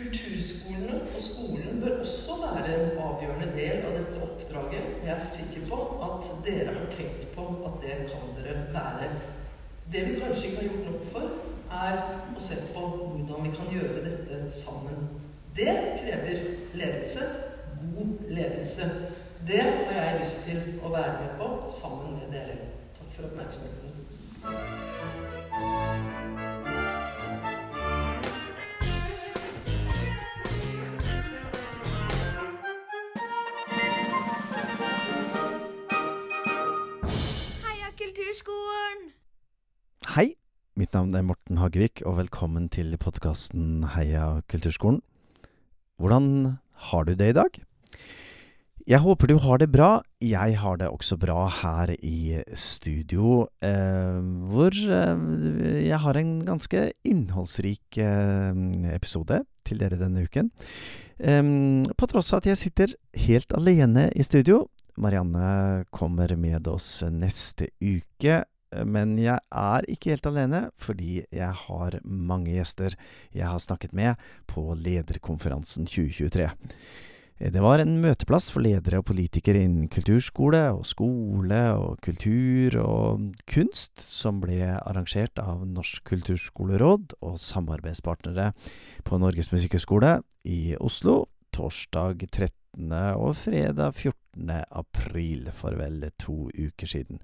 Kulturskolene og skolen bør også være en avgjørende del av dette oppdraget. Jeg er sikker på at dere har tenkt på at det kan dere være. Det vi kanskje ikke har gjort nok for, er å se på hvordan vi kan gjøre dette sammen. Det krever ledelse. God ledelse. Det har jeg lyst til å være med på sammen med dere. Takk for oppmerksomheten. Mitt navn er Morten Hagevik, og velkommen til podkasten Heia kulturskolen. Hvordan har du det i dag? Jeg håper du har det bra. Jeg har det også bra her i studio, eh, hvor eh, jeg har en ganske innholdsrik eh, episode til dere denne uken. Em, på tross av at jeg sitter helt alene i studio. Marianne kommer med oss neste uke. Men jeg er ikke helt alene, fordi jeg har mange gjester jeg har snakket med på Lederkonferansen 2023. Det var en møteplass for ledere og politikere innen kulturskole og skole og kultur og kunst, som ble arrangert av Norsk kulturskoleråd og samarbeidspartnere på Norges musikkhøgskole i Oslo torsdag 13. og fredag 14. april, for vel to uker siden.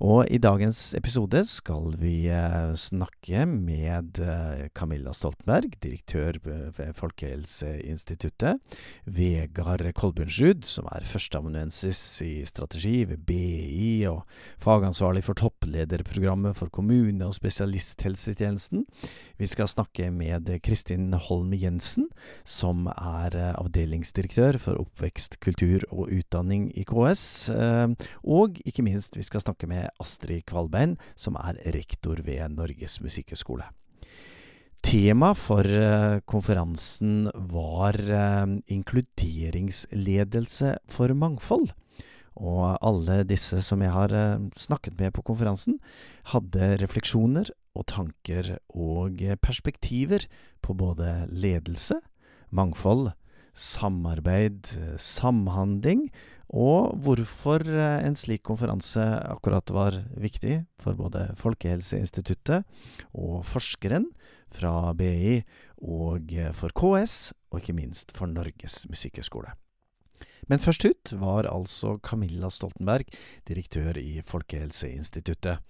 Og i dagens episode skal vi eh, snakke med eh, Camilla Stoltenberg, direktør ved Folkehelseinstituttet, Vegard Kolbjørnsrud, som er førsteamanuensis i strategi ved BI og fagansvarlig for topplederprogrammet for kommune- og spesialisthelsetjenesten. Vi skal snakke med Kristin Holm Jensen, som er eh, avdelingsdirektør for oppvekst, kultur og utdanning i KS. eh, Og ikke minst, vi skal snakke med Astrid Kvalbein, som er rektor ved Norges musikkhøgskole. Tema for eh, konferansen var eh, inkluderingsledelse for mangfold. Og alle disse som jeg har snakket med på konferansen, hadde refleksjoner og tanker og perspektiver på både ledelse, mangfold, samarbeid, eh, samhandling, og hvorfor eh, en slik konferanse akkurat var viktig for både Folkehelseinstituttet og forskeren fra BI, og eh, for KS, og ikke minst for Norges musikkhøgskole. Men først ut var altså Camilla Stoltenberg, direktør i Folkehelseinstituttet.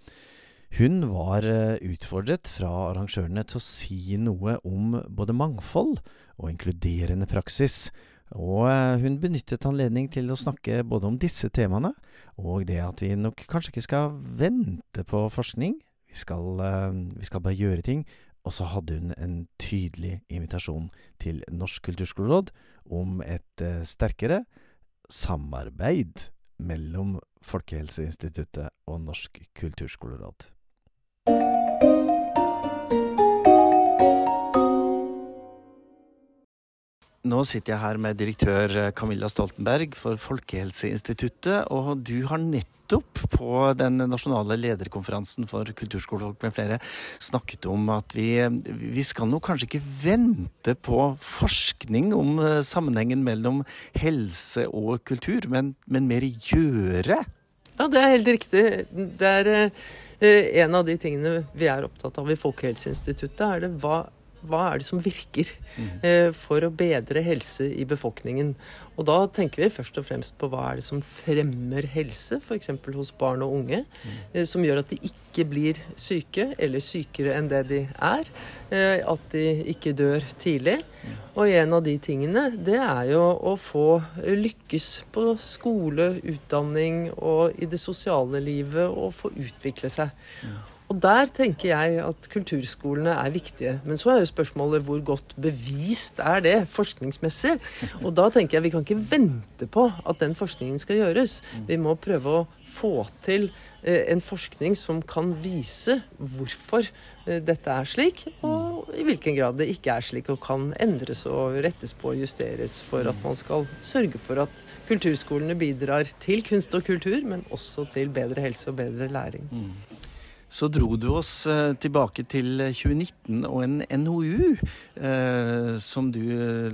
Hun var eh, utfordret fra arrangørene til å si noe om både mangfold og inkluderende praksis, og eh, hun benyttet anledning til å snakke både om disse temaene, og det at vi nok kanskje ikke skal vente på forskning, vi skal, eh, vi skal bare gjøre ting, og så hadde hun en tydelig invitasjon til Norsk kulturskoleråd om et sterkere samarbeid mellom Folkehelseinstituttet og Norsk kulturskoleråd. Nå sitter jeg her med direktør Camilla Stoltenberg for Folkehelseinstituttet, og du har nettopp på den nasjonale lederkonferansen for kulturskolefolk med flere snakket om at vi, vi skal nå kanskje ikke vente på forskning om eh, sammenhengen mellom helse og kultur, men, men mer gjøre. Ja, det er helt riktig. Det er eh, en av de tingene vi er opptatt av i Folkehelseinstituttet, er det hva, hva er det som virker eh, for å bedre helse i befolkningen. Og da tenker vi først og fremst på hva er det som fremmer helse, f.eks. hos barn og unge, eh, som gjør at de ikke blir syke, eller sykere enn det de er. Eh, at de ikke dør tidlig. Og en av de tingene, det er jo å få lykkes på skole, utdanning og i det sosiale livet, og få utvikle seg. Og der tenker jeg at kulturskolene er viktige. Men så er jo spørsmålet hvor godt bevist er det forskningsmessig? Og da tenker jeg vi kan ikke vente på at den forskningen skal gjøres. Vi må prøve å få til eh, en forskning som kan vise hvorfor eh, dette er slik, og i hvilken grad det ikke er slik, og kan endres og rettes på og justeres for at man skal sørge for at kulturskolene bidrar til kunst og kultur, men også til bedre helse og bedre læring. Så dro du oss eh, tilbake til 2019 og en NOU eh, som du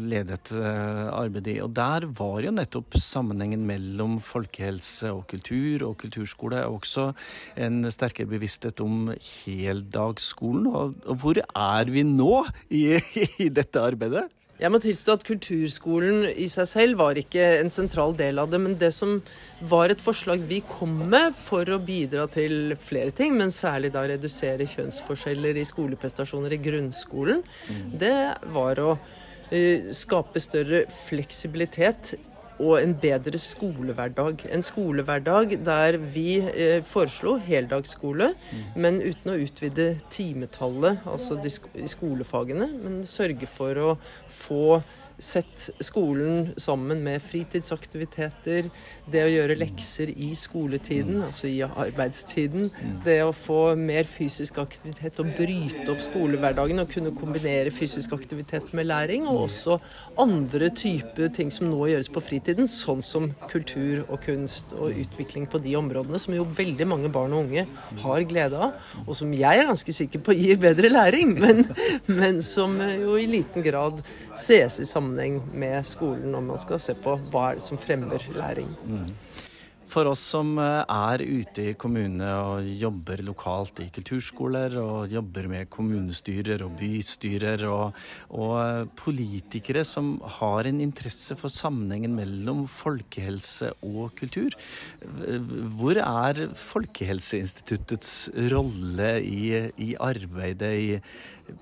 ledet eh, arbeidet i. Og der var jo nettopp sammenhengen mellom folkehelse og kultur og kulturskole, også en sterkere bevissthet om heldagsskolen. Og, og hvor er vi nå i, i dette arbeidet? Jeg må tilstå at kulturskolen i seg selv var ikke en sentral del av det. Men det som var et forslag vi kom med for å bidra til flere ting, men særlig da redusere kjønnsforskjeller i skoleprestasjoner i grunnskolen, mm. det var å uh, skape større fleksibilitet og en bedre skolehverdag. En skolehverdag der vi eh, foreslo heldagsskole, mm. men uten å utvide timetallet, altså de skolefagene, men sørge for å få Sett skolen sammen med fritidsaktiviteter, det å gjøre lekser i skoletiden, mm. altså i arbeidstiden. Mm. Det å få mer fysisk aktivitet og bryte opp skolehverdagen og kunne kombinere fysisk aktivitet med læring. Og mm. også andre typer ting som nå gjøres på fritiden, sånn som kultur og kunst og utvikling på de områdene som jo veldig mange barn og unge har glede av, og som jeg er ganske sikker på gir bedre læring, men, men som jo i liten grad ses i sammenheng med skolen når man skal se på hva er det som fremmer læring. Mm. For oss som eh, er ute i kommunene og jobber lokalt i kulturskoler, og jobber med kommunestyrer og bystyrer, og, og, eh, politikere som har en interesse for sammenhengen mellom folkehelse og kultur, hvor er Folkehelseinstituttets rolle i, i arbeidet i,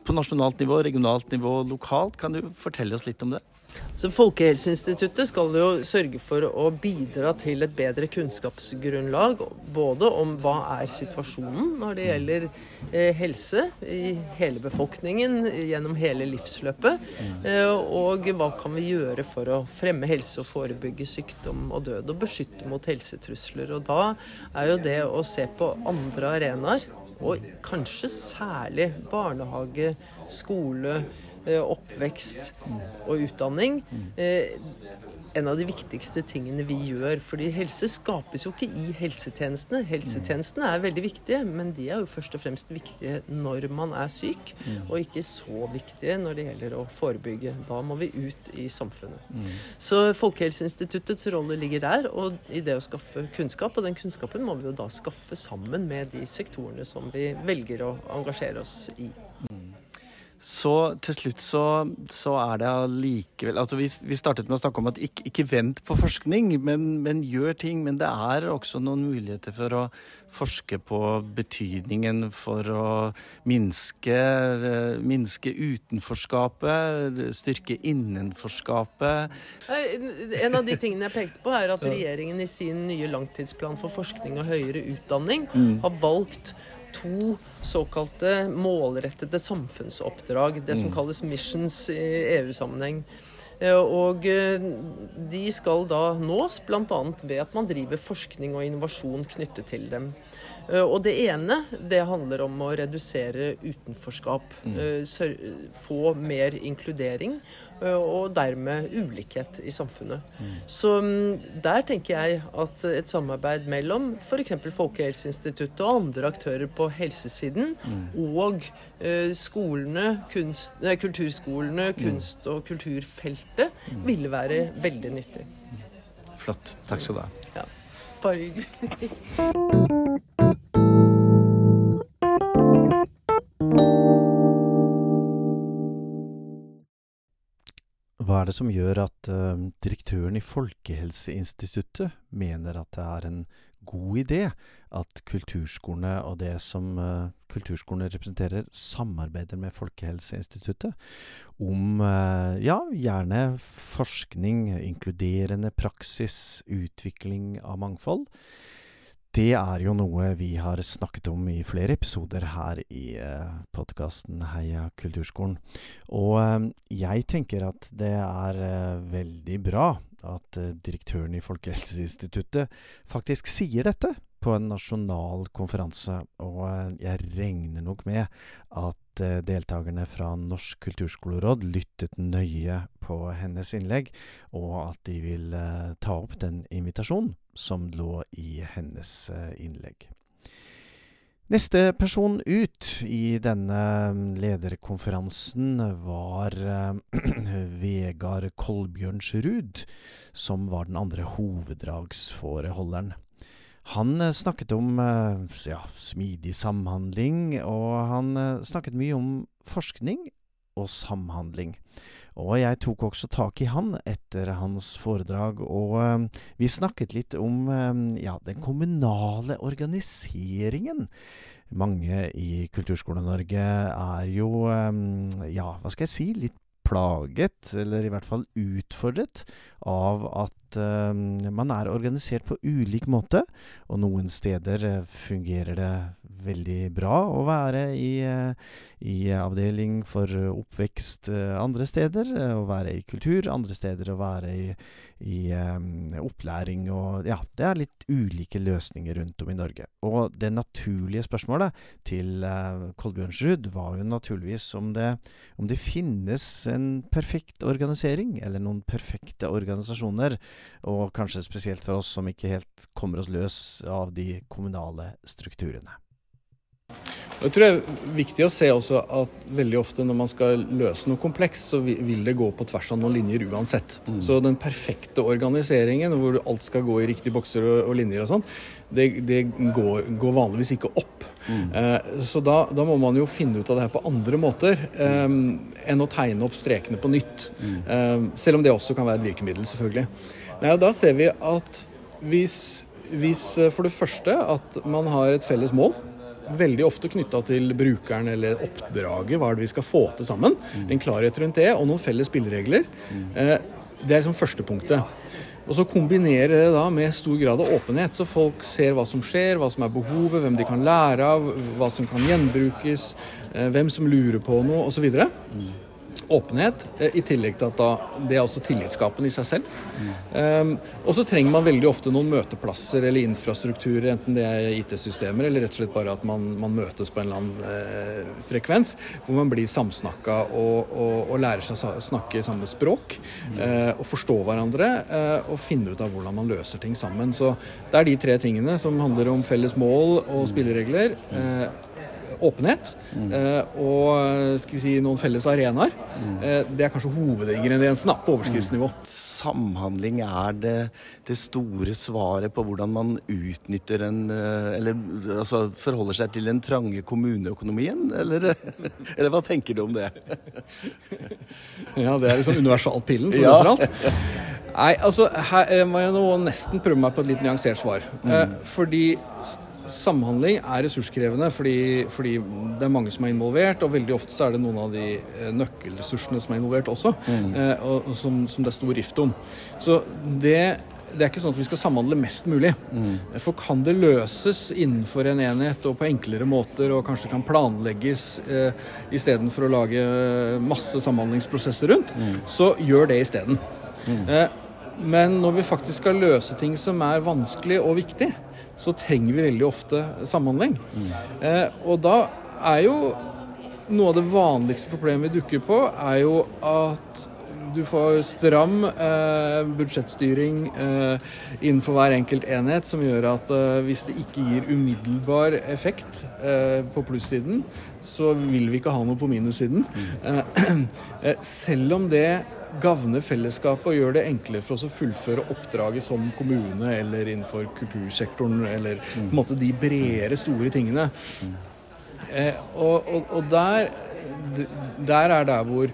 på nasjonalt nivå, regionalt nivå, lokalt? Kan du fortelle oss litt om det? Så Folkehelseinstituttet skal jo sørge for å bidra til et bedre kunnskapsgrunnlag, både om hva er situasjonen når det gjelder eh, helse i hele befolkningen gjennom hele livsløpet, eh, og hva kan vi gjøre for å fremme helse og forebygge sykdom og død, og beskytte mot helsetrusler. Og da er jo det å se på andre arenaer, og kanskje særlig barnehage, skole, oppvekst og utdanning eh, en av de viktigste tingene vi gjør. Fordi helse skapes jo ikke i helsetjenestene. Helsetjenestene er veldig viktige, men de er jo først og fremst viktige når man er syk, og ikke så viktige når det gjelder å forebygge. Da må vi ut i samfunnet. Så Folkehelseinstituttets rolle ligger der, og i det å skaffe kunnskap. Og den kunnskapen må vi jo da skaffe sammen med de sektorene som vi velger å engasjere oss i. Så til slutt så, så er det allikevel altså vi, vi, startet med å snakke om at ikke, ikke vent på forskning, men, men, gjør ting. Men det er også noen muligheter for å forske på betydningen for å minske, minske utenforskapet, styrke innenforskapet. En av de tingene jeg pekte på, er at regjeringen i sin nye langtidsplan for forskning og høyere utdanning mm. har valgt to såkalte målrettede samfunnsoppdrag. Det som mm. kalles missions i EU-sammenheng. Eh, og eh, de skal da nås bl.a. ved at man driver forskning og innovasjon knyttet til dem. Eh, og det ene det handler om å redusere utenforskap. Mm. Få mer inkludering. Eh, og dermed ulikhet i samfunnet. Mm. Så mm, der tenker jeg at et samarbeid mellom f.eks. Folkehelseinstituttet og andre aktører på helsesiden mm. og eh, skolene, kunst, nei, kulturskolene, mm. kunst- og kulturfeltet mm. ville være veldig nyttig. Flott. Takk skal du ha. Ja, bare hyggelig. er det som gjør at uh, direktøren i Folkehelseinstituttet mener at det er en god idé at kulturskolene og det som uh, kulturskolene representerer, samarbeider med Folkehelseinstituttet om uh, ja, gjerne forskning, inkluderende praksis, utvikling av mangfold? Det er jo noe vi har snakket om i flere episoder her i eh, podkasten Heia kulturskolen. Og eh, jeg tenker at det er eh, veldig bra at direktøren i Folkehelseinstituttet faktisk sier dette på en nasjonal konferanse. Og jeg regner nok med at deltakerne fra Norsk kulturskoleråd lyttet nøye på hennes innlegg, og at de vil ta opp den invitasjonen som lå i hennes eh, innlegg. Neste person ut i denne lederkonferansen var Vegard Kolbjørnsrud, som var den andre hoveddragsforeholderen. Han snakket om ja, smidig samhandling, og han snakket mye om forskning og samhandling. Og jeg tok også tak i han etter hans foredrag, og vi snakket litt om ja, den kommunale organiseringen. Mange i Kulturskole-Norge er jo, ja, hva skal jeg si, litt plaget, eller i hvert fall utfordret, av at man er organisert på ulik måte. Og noen steder fungerer det veldig bra å være i, i avdeling for oppvekst andre steder, å være i kultur andre steder, å være i, i opplæring og Ja, det er litt ulike løsninger rundt om i Norge. Og det naturlige spørsmålet til Kolbjørnsrud var jo naturligvis om det, om det finnes en perfekt organisering, eller noen perfekte organisasjoner, og kanskje spesielt for oss som ikke helt kommer oss løs av de kommunale strukturene. Jeg tror det er viktig å se også at veldig ofte når man skal løse noe komplekst, så vil det gå på tvers av noen linjer uansett. Mm. Så den perfekte organiseringen hvor alt skal gå i riktige bokser og, og linjer og sånn, det, det går, går, vanligvis ikke opp. Mm. Eh, så da, da, må man jo finne ut av det her på andre måter eh, enn å tegne opp strekene på nytt. Mm. Eh, selv om det også kan være et virkemiddel, selvfølgelig. Nei, da ser vi at hvis, hvis for det første at man har et felles mål veldig ofte knytta til brukeren eller oppdraget. Hva er det vi skal få til sammen? Mm. En klarhet rundt det, og noen felles spilleregler. Mm. Eh, det er liksom første punktet. Og så kombinere det da med stor grad av åpenhet, så folk ser hva som skjer, hva som er behovet, hvem de kan lære av, hva som kan gjenbrukes, eh, hvem som lurer på noe, osv åpenhet, eh, i tillegg til at da, det er også tillitsskapende i seg selv. Mm. Og så trenger man veldig ofte noen møteplasser eller infrastrukturer, enten det er IT-systemer eller rett og slett bare at man, man møtes på en eller annen eh, frekvens, hvor man blir samsnakka og, og, og, lærer seg å snakke samme språk. Mm. Eh, og forstå hverandre eh, og finne ut av hvordan man løser ting sammen. Så det er de tre tingene som handler om felles mål og spilleregler. Eh, åpenhet mm. Eh, og skal vi si, noen felles arenaer. Mm. det er kanskje hovedingrediensen da, på overskriftsnivå. Mm. Samhandling er det, det, store svaret på hvordan man utnytter en eh, Eller altså forholder seg til den trange kommuneøkonomien, eller, eller hva tenker du om det? ja, det er liksom universalpillen som løser alt. Nei, altså her må jeg nå nesten prøve meg på et litt nyansert svar. Mm. fordi Samhandling er ressurskrevende fordi, fordi, det er mange som er involvert, og veldig ofte så er det noen av de eh, nøkkelressursene som er involvert også, mm. eh, og, og som, som, det er stor rift om. Så det, det, er ikke sånn at vi skal samhandle mest mulig. Mm. For kan det løses innenfor en enhet og på enklere måter, og kanskje kan planlegges eh, istedenfor å lage masse samhandlingsprosesser rundt, mm. så gjør det isteden. Mm. Eh, men når vi faktisk skal løse ting som er vanskelig og viktig, så trenger vi veldig ofte samhandling. Mm. Eh, og da er jo noe av det vanligste problemet vi dukker på, er jo at du får stram eh, budsjettstyring eh, innenfor hver enkelt enhet, som gjør at eh, hvis det ikke gir umiddelbar effekt eh, på plussiden, så vil vi ikke ha noe på minussiden. Mm. Selv om det gagner fellesskapet og gjør det enklere for oss å fullføre oppdraget som kommune eller innenfor kultursektoren, eller på en måte de bredere, store tingene. Eh, og, og, og der, der, er der hvor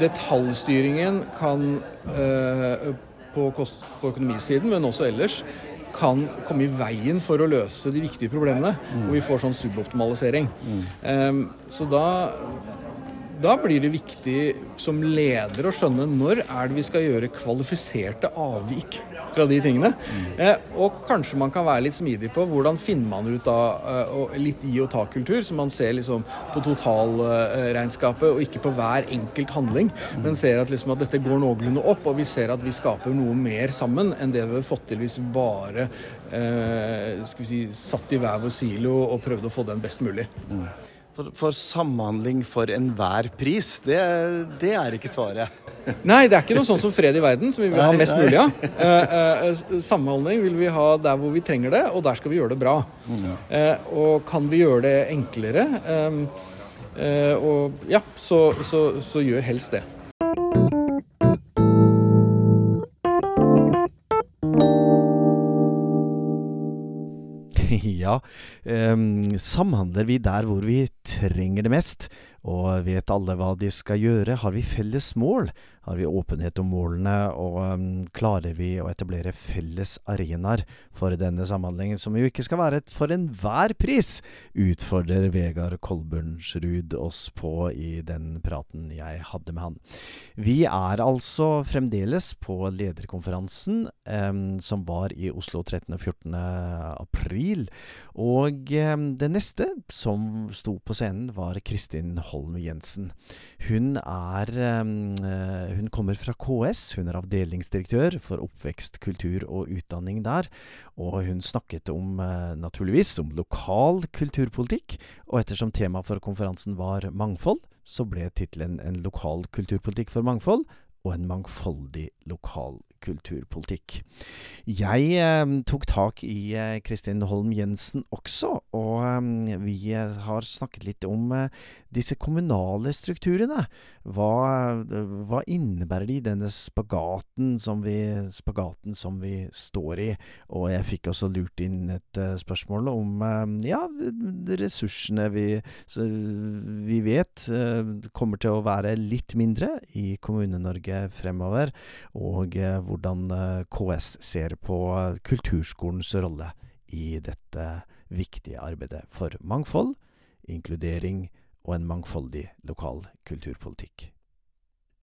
detaljstyringen kan eh, på, kost, på økonomisiden, men også ellers, kan komme i veien for å løse de viktige problemene. Mm. Og vi får sånn suboptimalisering. Mm. Um, så da da blir det viktig som leder å skjønne når er det vi skal gjøre kvalifiserte avvik fra de tingene. Mm. Eh, og kanskje man kan være litt smidig på hvordan finner man ut av eh, litt i og ta-kultur, så man ser liksom på totalregnskapet og ikke på hver enkelt handling, mm. men ser at, liksom at dette går noenlunde opp, og vi ser at vi skaper noe mer sammen enn det vi har fått til hvis vi bare eh, skal vi si, satt i hver vår silo og prøvde å få den best mulig. Mm. For, for samhandling for enhver pris, det, det, er ikke svaret. Nei, det er ikke noe sånn som fred i verden, som vi vil ha mest mulig av. Eh, eh, samhandling vil vi ha der hvor vi trenger det, og der skal vi gjøre det bra. Eh, og kan vi gjøre det enklere, eh, eh, og ja, så, så, så gjør helst det. Ja, ehm, samhandler vi der hvor vi trenger det mest, og vet alle hva de skal gjøre? Har vi felles mål? Har vi åpenhet om målene, og ehm, klarer vi å etablere felles arenaer for denne samhandlingen, som jo ikke skal være et for enhver pris, utfordrer Vegard Kolbjørnsrud oss på i den praten jeg hadde med han. Vi er altså fremdeles på lederkonferansen em, som var i Oslo 13. og 14. april. Og em, det neste som sto på scenen, var Kristin Holm Jensen. Hun er eh, Hun kommer fra KS. Hun er avdelingsdirektør for oppvekst, kultur og utdanning der. Og hun snakket om, eh, naturligvis, om lokal kulturpolitikk. Og ettersom temaet for konferansen var mangfold, så ble tittelen En lokal kulturpolitikk for mangfold og en mangfoldig lokal kulturpolitikk. Jeg eh, tok tak i eh, Kristin Holm Jensen også, og eh, vi eh, har snakket litt om eh, disse kommunale strukturene. Hva, hva innebærer de, denne spagaten som, vi, spagaten som vi står i? Og jeg fikk også lurt inn et eh, spørsmål om eh, ja, ressursene vi, vi vet eh, kommer til å være litt mindre i Kommune-Norge fremover, og eh, hvordan eh, KS ser på eh, kulturskolens rolle i dette viktige arbeidet for mangfold, inkludering og en mangfoldig lokal kulturpolitikk.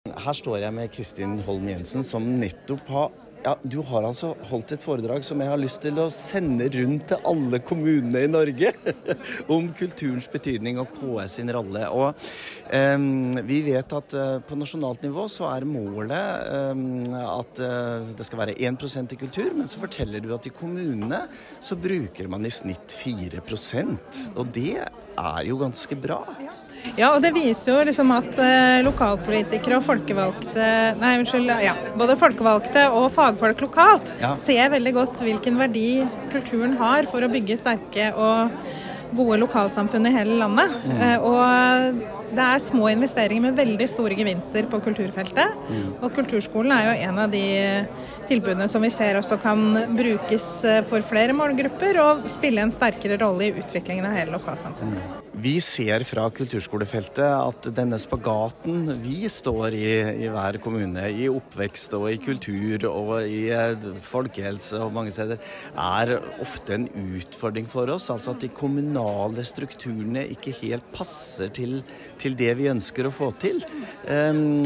Her står jeg med Kristin Holm Jensen, som nettopp har ja, Du har altså holdt et foredrag som jeg har lyst til å sende rundt til alle kommunene i Norge. om kulturens betydning og KS sin rolle. Og um, vi vet at uh, på nasjonalt nivå så er målet um, at uh, det skal være 1 i kultur, men så forteller du at i kommunene så bruker man i snitt 4% Og det er jo ganske bra. Ja, og det viser jo liksom at eh, lokalpolitikere og folkevalgte Nei, unnskyld. Ja, både folkevalgte og fagfolk lokalt Ja. ser veldig godt hvilken verdi kulturen har for å bygge sterke og gode lokalsamfunn i hele landet. Eh, og det er små investeringer med veldig store gevinster på kulturfeltet. Og kulturskolen er jo en av de tilbudene som vi ser også kan brukes eh, for flere målgrupper og spille en sterkere rolle i utviklingen av hele lokalsamfunnet. Vi ser fra kulturskolefeltet at denne spagaten vi står i i hver kommune, i oppvekst og i kultur og i eh, folkehelse og mange steder, er ofte en utfordring for oss. Altså at de kommunale strukturene ikke helt passer til, til det vi ønsker å få til. Em,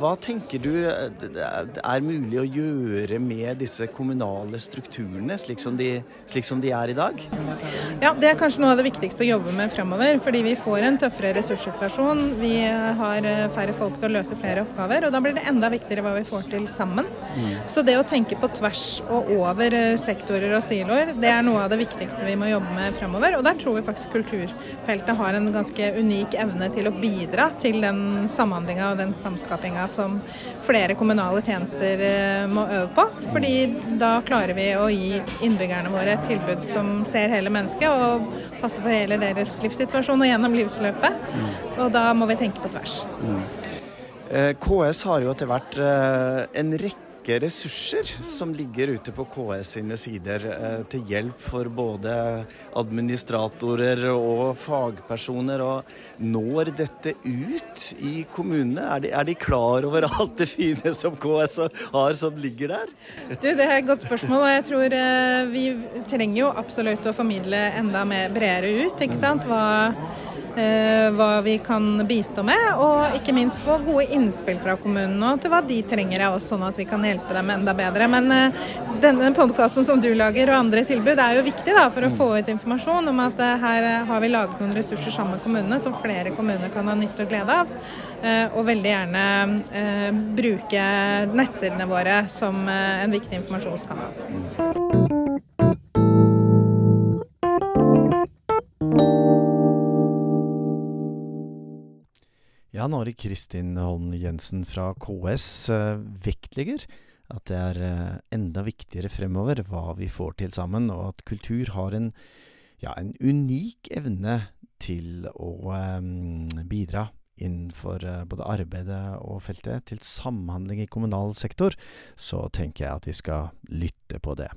Hva tenker du er mulig å gjøre med disse kommunale strukturene, slik slik som de er i dag? Ja, Det er kanskje noe av det viktigste å jobbe med fremover. Fordi vi får en tøffere ressurssituasjon. Vi har eh, færre folk til å løse flere oppgaver. Og da blir det enda viktigere hva vi får til sammen. Så det å tenke på tvers og over eh, sektorer og siloer, det er noe av det viktigste vi må jobbe med fremover. Og der tror vi faktisk kulturfeltet har en ganske unik evne til å bidra til den samhandlinga og den samskapinga som flere kommunale tjenester eh, må øve på. Fordi da klarer vi å gi innbyggerne våre et tilbud som ser hele mennesket og passer for hele deres livssituasjon og gjennom livsløpet. Og da må vi tenke på tvers. Mm. KS har jo etter hvert eh, en rekke ressurser som ligger ute på KS sine sider eh, til hjelp for både administratorer og fagpersoner. Og når dette ut i kommunene? Er de, er de klar over alt det fine som KS har som ligger der? Du, Det er et godt spørsmål, og jeg tror eh, vi trenger jo absolutt å formidle enda mer bredere ut. ikke sant? Hva, hva vi kan bistå med, og ikke minst få gode innspill fra kommunene til hva de trenger av oss, sånn at vi kan hjelpe dem enda bedre. Men eh, denne podkasten som du lager og andre tilbud er jo viktig da, for å få ut informasjon om at eh, her eh, har vi laget noen ressurser sammen med kommunene som flere kommuner kan ha nytte og glede av. Eh, og veldig gjerne eh, bruke nettsidene våre som eh, en viktig informasjonskanal. Ja, Ja, når Kristin Holm Jensen fra KS eh, vektlegger at det er eh, enda viktigere fremover hva vi får til sammen, og at kultur har en, ja, en unik evne til å eh, bidra innenfor både arbeidet og feltet til samhandling i kommunal sektor, så tenker jeg at vi skal lytte på det.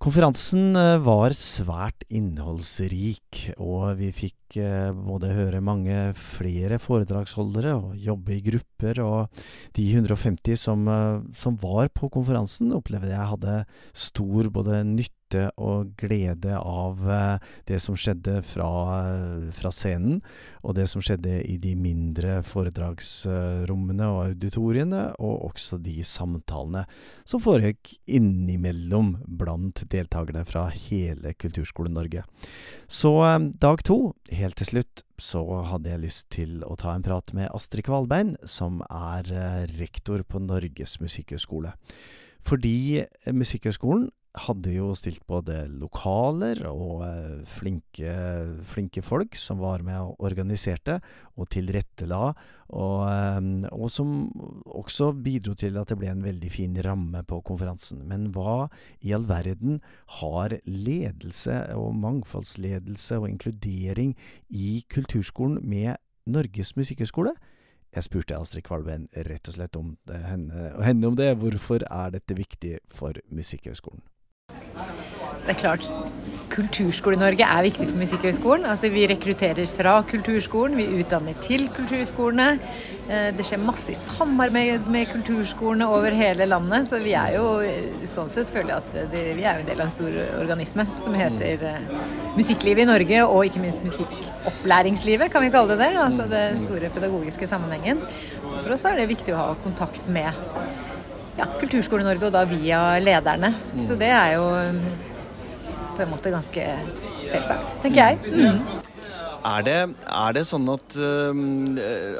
Konferansen eh, var svært innholdsrik, og vi fikk eh, både høre mange flere foredragsholdere og jobbe i grupper, og de 150 som, eh, som var på konferansen, opplevde jeg hadde stor både nytte og glede av det som skjedde fra, fra scenen, og det som skjedde i de mindre foredragsrommene og auditoriene, og også de samtalene som foregikk innimellom blant deltakerne fra hele Kulturskole-Norge. Så dag to, helt til slutt, så hadde jeg lyst til å ta en prat med Astrid Kvalbein, som er rektor på Norges musikkhøgskole. Fordi Musikkhøgskolen hadde jo stilt både lokaler og eh, flinke, flinke folk som var med og organiserte og tilrettela, og, eh, og, som også bidro til at det ble en veldig fin ramme på konferansen. Men hva i all verden har ledelse og mangfoldsledelse og inkludering i kulturskolen med Norges musikkhøgskole? Jeg spurte Astrid Kvalben rett og slett om det, henne, henne om det. Hvorfor er dette viktig for Musikkhøgskolen? Det er klart, Kulturskole-Norge er viktig for Musikkhøgskolen. Altså, vi rekrutterer fra kulturskolen, vi utdanner til kulturskolene. Eh, det skjer masse i samarbeid med kulturskolene over hele landet. Så vi er jo sånn sett føler jeg at det, vi er jo en del av en stor organisme som heter Musikklivet i Norge, og ikke minst musikkopplæringslivet, kan vi kalle det det. Altså den store pedagogiske sammenhengen. Så for oss er det viktig å ha kontakt med ja, Kulturskole-Norge, og da via lederne. Så det er jo på en måte ganske selvsagt, tenker jeg. Mm. Er det, er det, sånn at uh,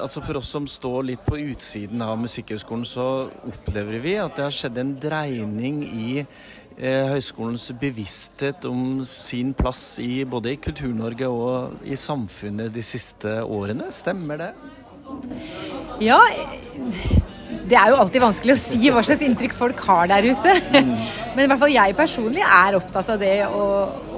altså For oss som står litt på utsiden av Musikkhøgskolen, så opplever vi at det har skjedd en dreining i uh, høyskolens bevissthet om sin plass i, både i Kultur-Norge og i samfunnet de siste årene. Stemmer det? Ja, det er jo alltid vanskelig å si hva slags inntrykk folk har der ute. Mm. Men i hvert fall jeg personlig er opptatt av det å,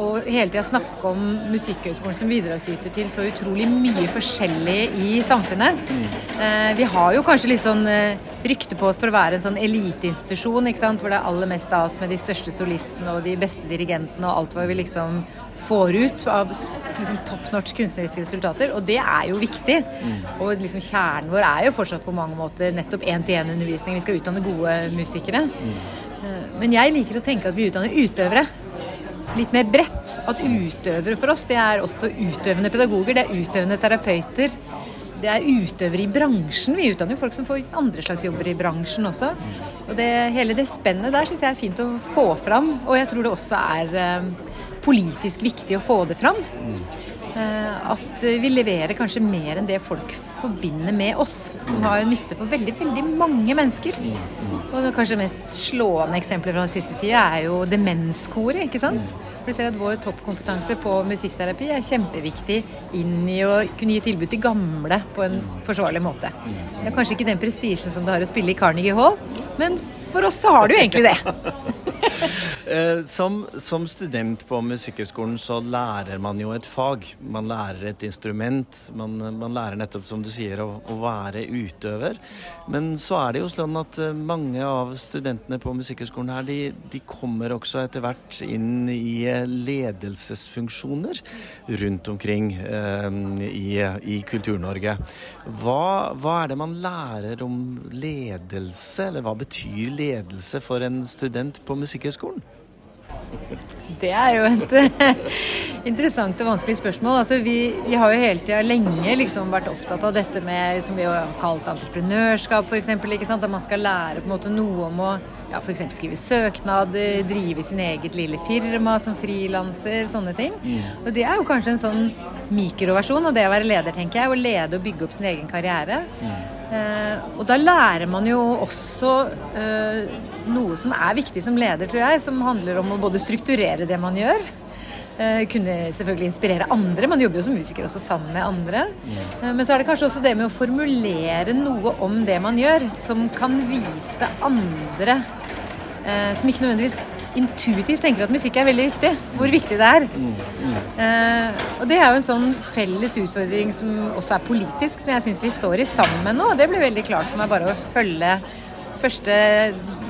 å hele tida snakke om Musikkhøgskolen som bidragsyter til så utrolig mye forskjellig i samfunnet. Mm. Eh, vi har jo kanskje litt sånn eh, rykte på oss for å være en sånn eliteinstitusjon, hvor det er aller mest av oss med de største solistene og de beste dirigentene og alt hva vi liksom får ut av liksom, top notch kunstneriske resultater. Og det er jo viktig. Mm. Og liksom, kjernen vår er jo fortsatt på mange måter nettopp én-til-én-undervisning. Vi skal utdanne gode musikere. Mm. Eh, men jeg liker å tenke at vi utdanner utøvere. Litt mer bredt. At utøvere for oss, det er også utøvende pedagoger. Det er utøvende terapeuter. Det er utøvere i bransjen. Vi utdanner jo folk som får andre slags jobber i bransjen også. Og det, hele det spennet der syns jeg er fint å få fram. Og jeg tror det også er eh, politisk viktig å få det fram. Mm. at vi leverer kanskje mer enn det folk forbinder med oss, som har nytte for veldig veldig mange mennesker. Og det kanskje mest slående eksempelet fra den siste tida er jo demenskoret. ikke sant? For du ser at Vår toppkompetanse på musikkterapi er kjempeviktig inn i å kunne gi tilbud til gamle på en forsvarlig måte. Det er kanskje ikke den prestisjen som det har å spille i Carnegie Hall, men for oss så har jo egentlig det. Eh, som, som, student på Musikkhøgskolen så lærer man jo et fag. Man lærer et instrument. Man, man lærer nettopp, som du sier, å, å, være utøver. Men så er det jo sånn at eh, mange av studentene på Musikkhøgskolen her, de, de kommer også etter hvert inn i eh, ledelsesfunksjoner rundt omkring eh, i, i Kultur-Norge. Hva, hva er det man lærer om ledelse, eller hva betyr ledelse for en student på Musikkhøgskolen? Det er jo et interessant og vanskelig spørsmål. Altså, vi, vi, har jo hele tida lenge liksom vært opptatt av dette med som vi har kalt entreprenørskap, f.eks. At man skal lære på en måte noe om å ja, f.eks. skrive søknader, drive sin eget lille firma som frilanser, sånne ting. Mm. Og det er jo kanskje en sånn mikroversjon av det å være leder, tenker jeg. Å lede og bygge opp sin egen karriere. Mm. Eh, og da lærer man jo også eh, noe som er viktig som leder, tror jeg, som handler om å både strukturere det man gjør, Eh, kunne selvfølgelig inspirere andre. Man jobber jo som musiker også sammen med andre. Eh, men så er det kanskje også det med å formulere noe om det man gjør, som kan vise andre eh, som ikke nødvendigvis intuitivt tenker at musikk er veldig viktig, hvor viktig det er. Eh, og det er jo en sånn felles utfordring som også er politisk, som jeg syns vi står i sammen nå. Det ble veldig klart for meg bare å følge første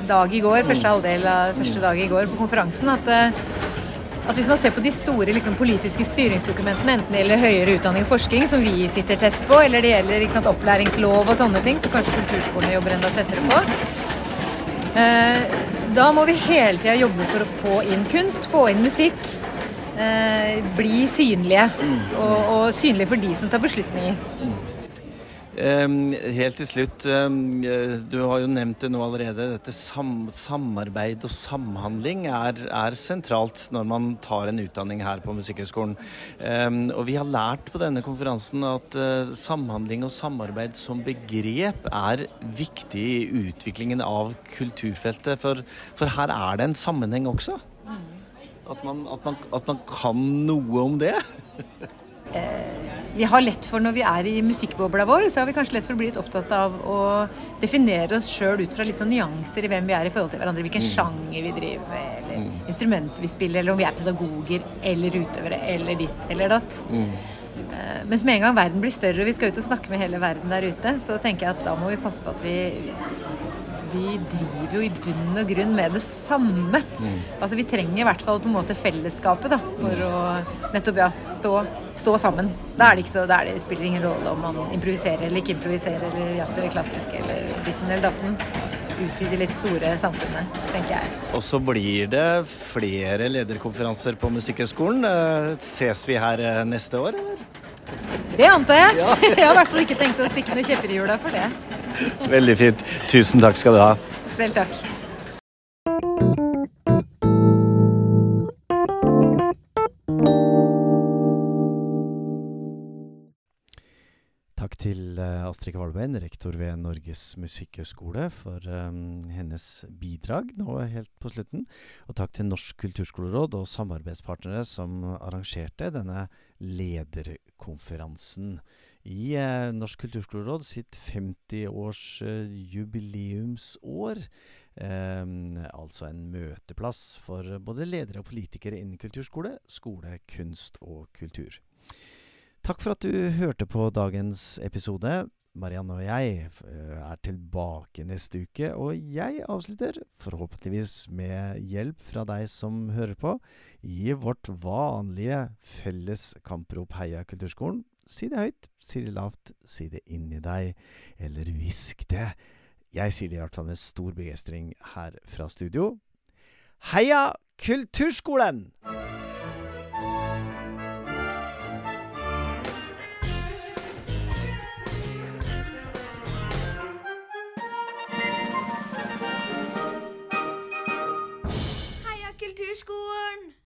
dag i går, første halvdel av første dag i går på konferansen, at, eh, at hvis man ser på de store liksom, politiske styringsdokumentene, enten det gjelder høyere utdanning og forskning, som vi sitter tett på, eller det gjelder sant, opplæringslov og sånne ting, som kanskje kulturskolene jobber enda tettere på, eh, da må vi hele tida jobbe for å få inn kunst, få inn musikk. Eh, bli synlige. Og, og synlige for de som tar beslutninger. Um, helt til slutt, um, du har jo nevnt det nå allerede. Dette sam samarbeid og samhandling er, er, sentralt når man tar en utdanning her på Musikkhøgskolen. Um, og vi har lært på denne konferansen at uh, samhandling og samarbeid som begrep er viktig i utviklingen av kulturfeltet. For, for her er det en sammenheng også. At man, at man, at man kan noe om det. vi har lett for Når vi er i musikkbobla vår, så har vi kanskje lett for å bli litt opptatt av å definere oss sjøl ut fra litt sånn nyanser i hvem vi er i forhold til hverandre. Hvilken sjanger vi driver med, eller mm. instrument vi spiller, eller om vi er pedagoger eller utøvere eller ditt eller datt. Mm. Mens med en gang verden blir større og vi skal ut og snakke med hele verden der ute, så tenker jeg at da må vi passe på at vi vi driver jo i bunn og grunn med det samme. Mm. Altså Vi trenger i hvert fall på en måte fellesskapet da, for mm. å nettopp ja, stå, stå, sammen. Da er det ikke så, da det spiller ingen rolle om man improviserer eller ikke improviserer, eller jazz eller klassisk eller ditten eller datten. Ut i det litt store samfunnet, tenker jeg. Og så blir det flere lederkonferanser på Musikkhøgskolen. Eh, ses vi her eh, neste år, eller? Det antar jeg. Ja. jeg har i hvert fall ikke tenkt å stikke noen kjepper i hjula for det. Veldig fint. Tusen takk skal du ha. Selv takk. Takk til eh, Astrid Kvalbein, rektor ved Norges musikkhøgskole, for um, hennes bidrag nå helt på slutten. Og takk til Norsk kulturskoleråd og samarbeidspartnere som arrangerte denne lederkonferansen i eh, Norsk kulturskoleråd sitt 50-årsjubileumsår. Eh, eh, altså en møteplass for både ledere og politikere innen kulturskole, skole, kunst og kultur. Takk for at du hørte på dagens episode. Marianne og jeg eh, er tilbake neste uke, og jeg avslutter, forhåpentligvis med hjelp fra deg som hører på, i vårt vanlige felles kamprop Heia kulturskolen Si det høyt, si det lavt, si det inni deg, eller hvisk det. Jeg sier det i hvert fall med stor begeistring her fra studio. Heia Kulturskolen! Heia Kulturskolen!